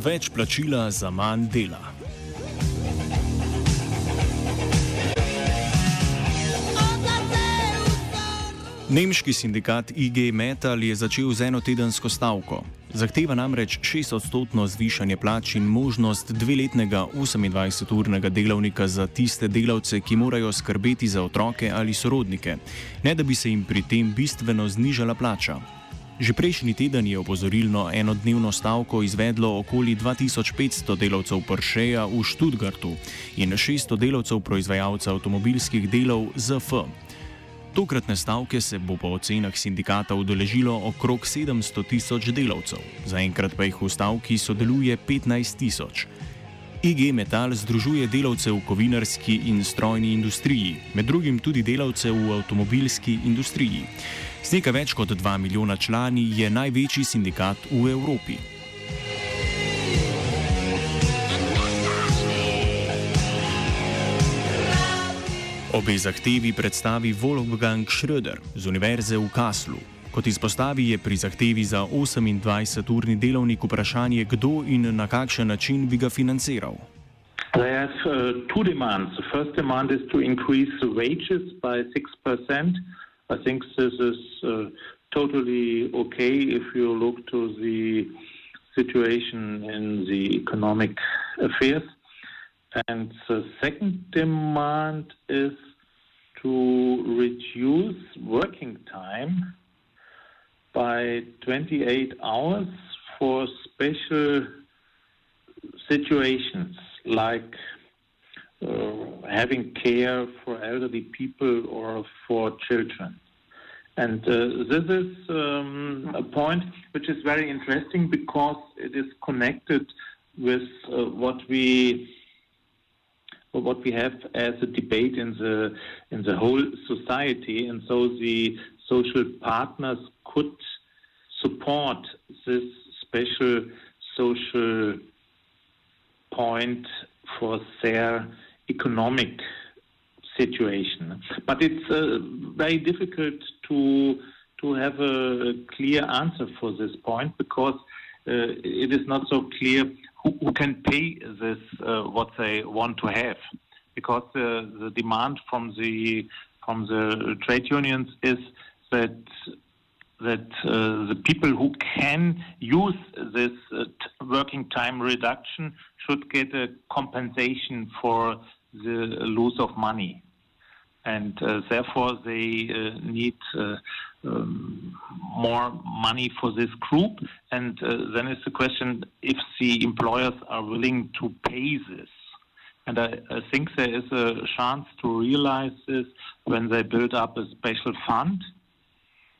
več plačila za manj dela. Nemški sindikat IG Metal je začel z enotedensko stavko. Zahteva namreč 6-odstotno zvišanje plač in možnost dveletnega 28-urnega delovnika za tiste delavce, ki morajo skrbeti za otroke ali sorodnike, ne da bi se jim pri tem bistveno znižala plača. Že prejšnji teden je opozorilno enodnevno stavko izvedlo okoli 2500 delavcev Porscheja v Študgartu in 600 delavcev proizvajalca avtomobilskih delov ZF. Tokratne stavke se bo po ocenah sindikata udeležilo okrog 700 tisoč delavcev, zaenkrat pa jih v stavki sodeluje 15 tisoč. IG Metal združuje delavce v kovinarski in strojni industriji, med drugim tudi delavce v avtomobilski industriji. Z nekaj več kot 2 milijona člani je največji sindikat v Evropi. Obe zahtevi predstavi Wolfgang Schröder z Univerze v Kaslu. Kot izpostavi, je pri zahtevi za 28-urni delovnik vprašanje, kdo in na kakšen način bi ga financiral. They have uh, two demands. The first demand is to increase the wages by 6%. I think this is uh, totally okay if you look to the situation in the economic affairs. And the second demand is to reduce working time by 28 hours for special situations like uh, having care for elderly people or for children. And uh, this is um, a point which is very interesting because it is connected with uh, what we what we have as a debate in the in the whole society, and so the social partners could support this special social point for their economic situation. But it's uh, very difficult to to have a clear answer for this point because uh, it is not so clear who, who can pay this uh, what they want to have, because the, the demand from the from the trade unions is that that uh, the people who can use this uh, working time reduction should get a compensation for the loss of money and uh, therefore they uh, need uh, um, more money for this group. And then it's the question if the employers are willing to pay this. And I, I, think there is a chance to realize this when they build up a special fund.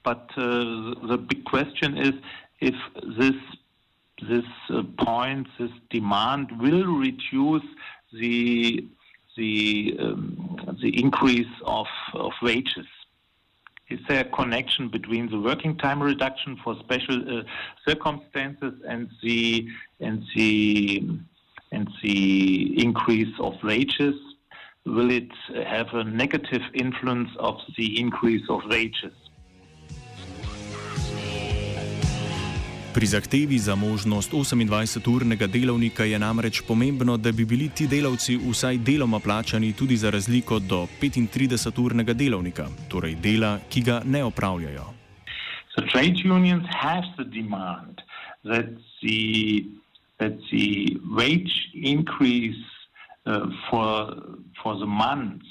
But uh, the big question is if this this uh, point, this demand will reduce the the um, the increase of, of wages? Is there a connection between the working time reduction for special uh, circumstances and the and the and the increase of wages? Will it have a negative influence of the increase of wages? Pri zahtevi za možnost 28-urnega delovnika je namreč pomembno, da bi bili ti delavci vsaj deloma plačani tudi za razliko do 35-urnega delovnika, torej dela, ki ga ne opravljajo. So trade unions have the demand that the, that the wage increase uh, for, for the months,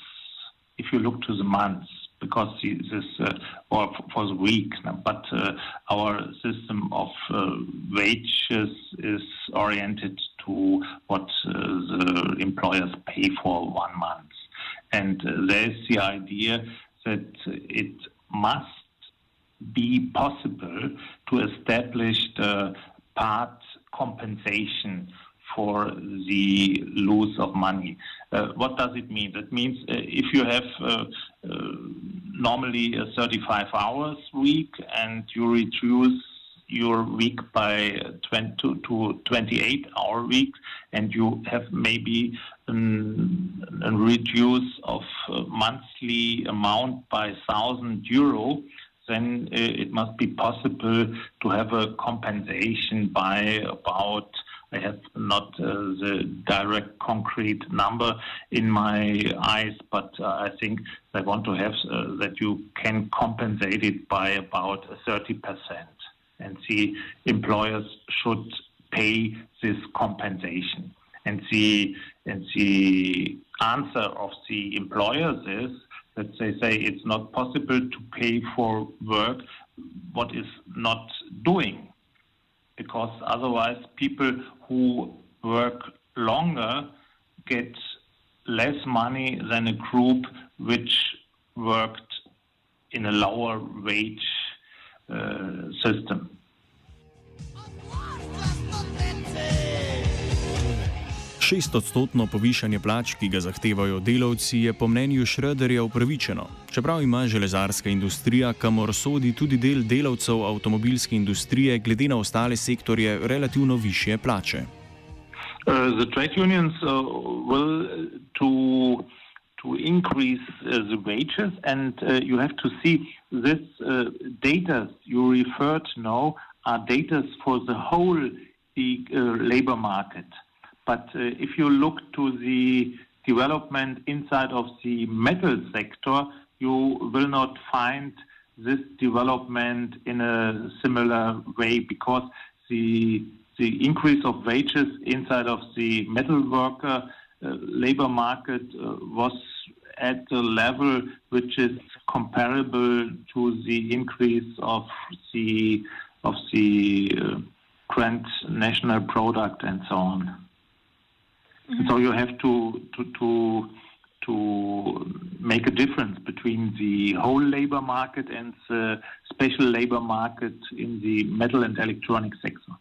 if you look to the months, because this uh, or for the week. But uh, our system of uh, wages is oriented to what the employers pay for one month, and there's the idea that it must be possible to establish the part compensation for the loss of money. Uh, what does it mean? That means uh, if you have uh, uh normally a 35 hours week and you reduce your week by 20 to 28 hour week and you have maybe a reduce of monthly amount by 1000 euro then uh, it must be possible to have a compensation by about I have not uh, the direct concrete number in my eyes, but uh, I think they want to have uh, that you can compensate it by about 30%. And the employers should pay this compensation. And the, and the answer of the employers is that they say it's not possible to pay for work what is not doing because otherwise people who work longer get less money than a group which worked in a lower wage uh, system. Šestodstotno povišanje plač, ki ga zahtevajo delavci, je po mnenju Šrederja upravičeno, čeprav ima železarska industrija, kamor sodi tudi del delavcev avtomobilske industrije, glede na ostale sektorje, relativno više plače. Uh, to increase uh, the wages. And uh, you have to see this uh, data you referred now are data for the whole uh, labor market. But uh, if you look to the development inside of the metal sector, you will not find this development in a similar way because the the increase of wages inside of the metal worker uh, labor market uh, was at a level which is comparable to the increase of the of the uh, grand national product and so on. Mm-hmm. So you have to, to, to, to make a difference between the whole labor market and the special labor market in the metal and electronic sector.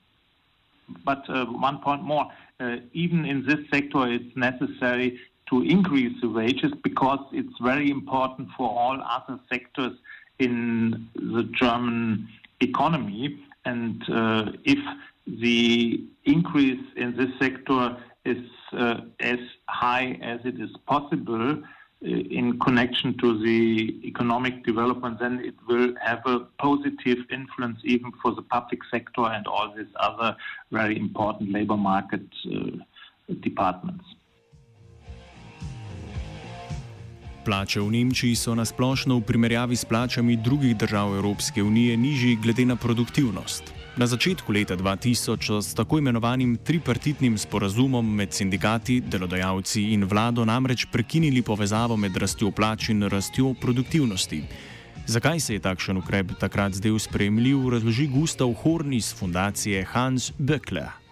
But uh, one point more, uh, even in this sector, it's necessary to increase the wages because it's very important for all other sectors in the German economy. And uh, if the increase in this sector is uh, as high as it is possible uh, in connection to the economic development, then it will have a positive influence even for the public sector and all these other very important labor market uh, departments. Plače v Nemčiji so nasplošno v primerjavi s plačami drugih držav Evropske unije nižji glede na produktivnost. Na začetku leta 2000 s tako imenovanim tripartitnim sporazumom med sindikati, delodajalci in vlado namreč prekinili povezavo med rastjo plač in rastjo produktivnosti. Zakaj se je takšen ukrep takrat zdel sprejemljiv, razloži Gustav Horn iz fundacije Hans Böckler.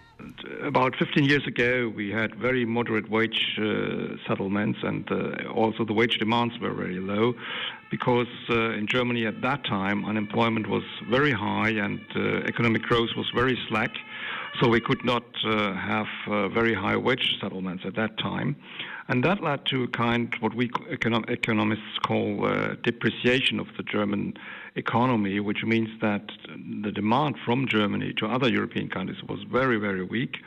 About 15 years ago, we had very moderate wage uh, settlements, and uh, also the wage demands were very low. because uh, in Germany at that time unemployment was very high and uh, economic growth was very slack, so we could not uh, have uh, very high wage settlements at that time. And that led to a kind what we econom- economists call uh, depreciation of the German economy, which means that the demand from Germany to other European countries was very, very weak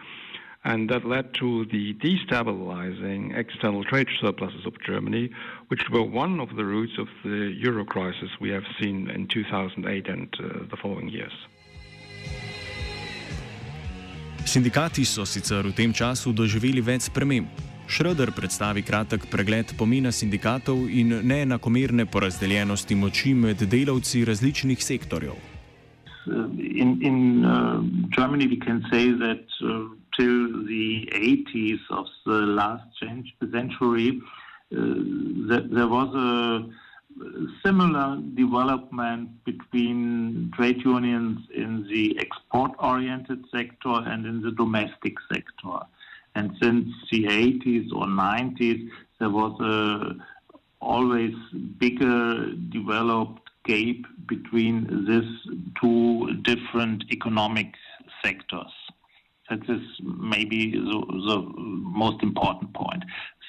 and that led to the destabilizing external trade surpluses of Germany, which were one of the roots of the euro crisis we have seen in 2008 and uh, the following years. Sindikati so sicer v tem času doživeli več sprememb. Šreder predstavi kratek pregled pomena sindikatov in neenakomerne porazdeljenosti moči med delavci različnih sektorjev. In, in uh, Germany, we can say that uh, till the 80s of the last century, uh, there was a similar development between trade unions in the export oriented sector and in the domestic sector. And since the 80s or 90s, there was a always bigger developed gap between these two different economic sectors. That is maybe the, the most important point.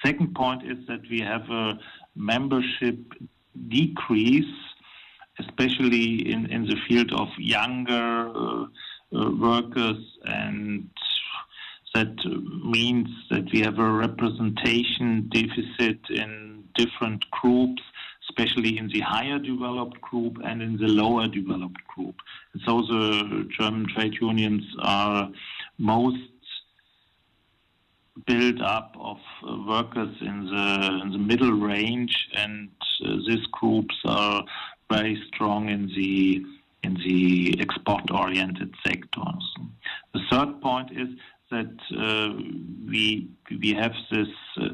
Second point is that we have a membership decrease, especially in, in the field of younger uh, uh, workers, and that means that we have a representation deficit in different groups especially in the higher developed group and in the lower developed group. And so the German trade unions are most build up of uh, workers in the in the middle range, and uh, these groups are very strong in the in the export-oriented sectors. The third point is that uh, we we have this uh,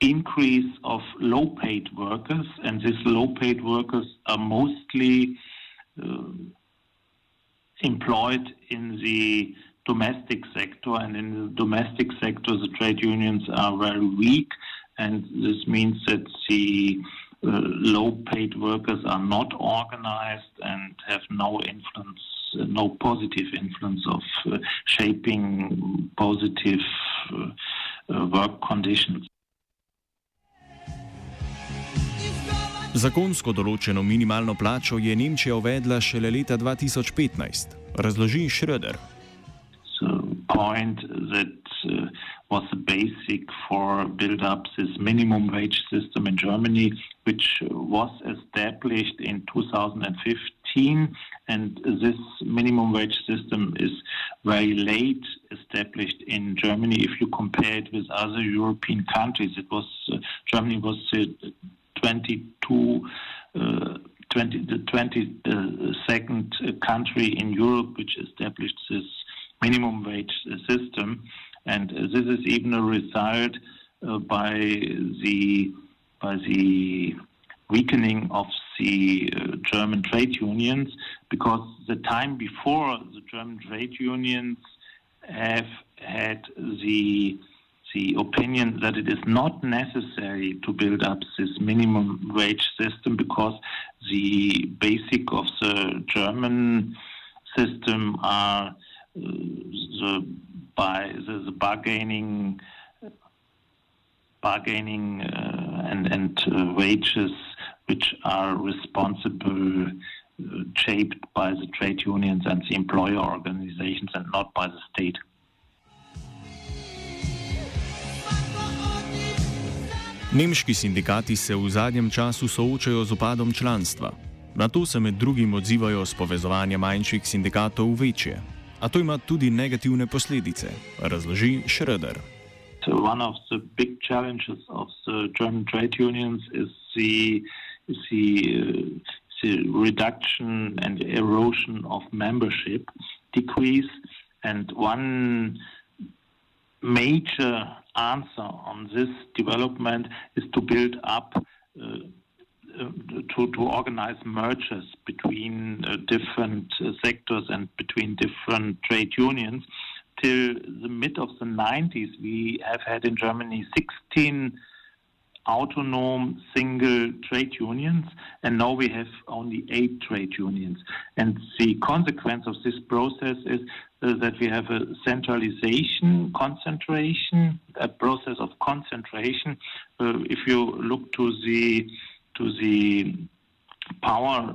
increase of low-paid workers, and these low-paid workers are mostly uh, employed in the domestic sector, and in the domestic sector, the trade unions are very weak, and this means that the uh, low-paid workers are not organized and have no influence, uh, no positive influence of uh, shaping positive uh, uh, work conditions. Zakonsko določeno minimalno plačo je Nemčija uvedla šele leta 2015, razloži Schröder. Point that uh, was the basic for build up this minimum wage system in Germany, which was established in 2015. And this minimum wage system is very late established in Germany. If you compare it with other European countries, it was uh, Germany was the 22. Uh, 20, the 22nd uh, country in Europe which established this minimum wage system, and this is even a result uh, by the by the weakening of the uh, German trade unions, because the time before the German trade unions have had the the opinion that it is not necessary to build up this minimum wage system because the basic of the German system are the the bargaining bargaining uh, and and uh, wages which are responsible uh, shaped by the trade unions and the employer organizations and not by the state. Nemški sindikati se v zadnjem času soočajo z upadom članstva. Na to se med drugim odzivajo s povezovanjem manjših sindikatov v večje. A to ima tudi negativne posledice, razloži Schröder. So one of the big challenges of the German trade unions is the, is the, uh, the reduction and erosion of membership decrease. And one major answer on this development is to build up uh, to, to organize mergers between uh, different uh, sectors and between different trade unions. Till the mid of the 90s, we have had in Germany 16 autonomous single trade unions, and now we have only eight trade unions. And the consequence of this process is uh, that we have a centralization, concentration, a process of concentration. Uh, if you look to the to the power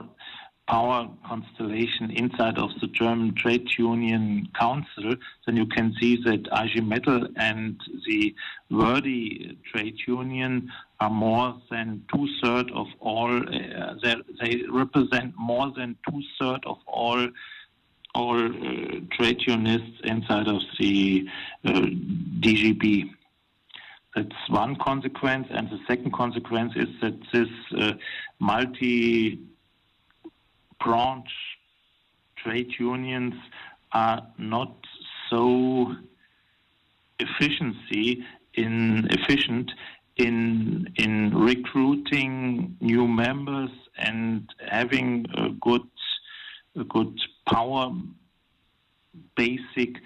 power constellation inside of the German Trade Union Council, then you can see that IG Metall and the Verdi Trade Union are more than two thirds of all. Uh, they represent more than two thirds of all all uh, trade unionists inside of the uh, DGB. That's one consequence. And the second consequence is that this uh, multi branch trade unions are not so efficiency in efficient in in recruiting new members and having a good a good power basic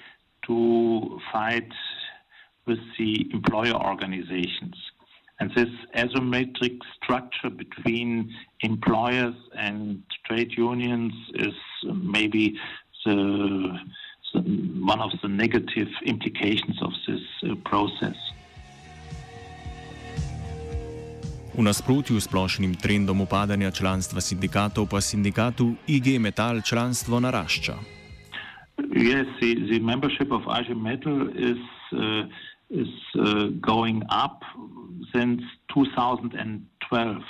to fight with the employer organizations. And this asymmetric structure between employers and trade unions is maybe the, the, one of the negative implications of this uh, process. V nasprotju s splošnim trendom upadanja članstva sindikatov pa sindikatu IG Metal članstvo narašča. Yes, the, the membership of IG Metal is uh, is uh, going up since 2012.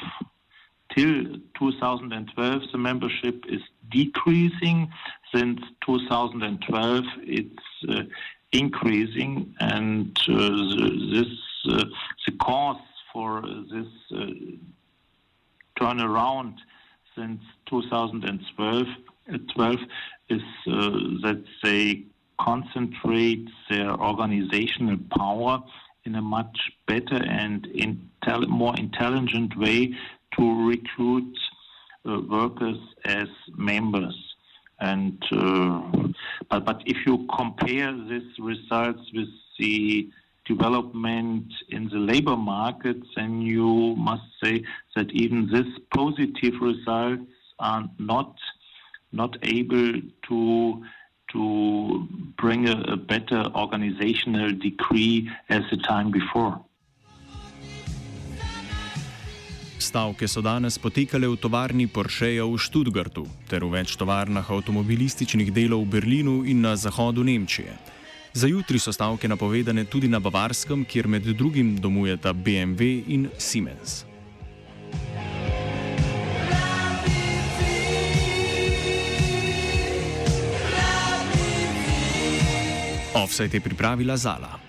Till 2012, the membership is decreasing. Since 2012, it's uh, increasing, and this the cause for this turnaround since 2012 12 is that they concentrate their organizational power in a much better and intel- more intelligent way to recruit uh, workers as members. And uh, but but if you compare these results with the development in the labor market, then you must say that even these positive results are not not able to to bring a, a better organizational decree as the time before. Stavke so danes potekale v tovarni Porscheja v Študgartu ter v več tovarnah avtomobilističnih delov v Berlinu in na zahodu Nemčije. Za jutri so stavke napovedane tudi na Bavarskem, kjer med drugim domujeta BMW in Siemens. Offset je pripravila Zala.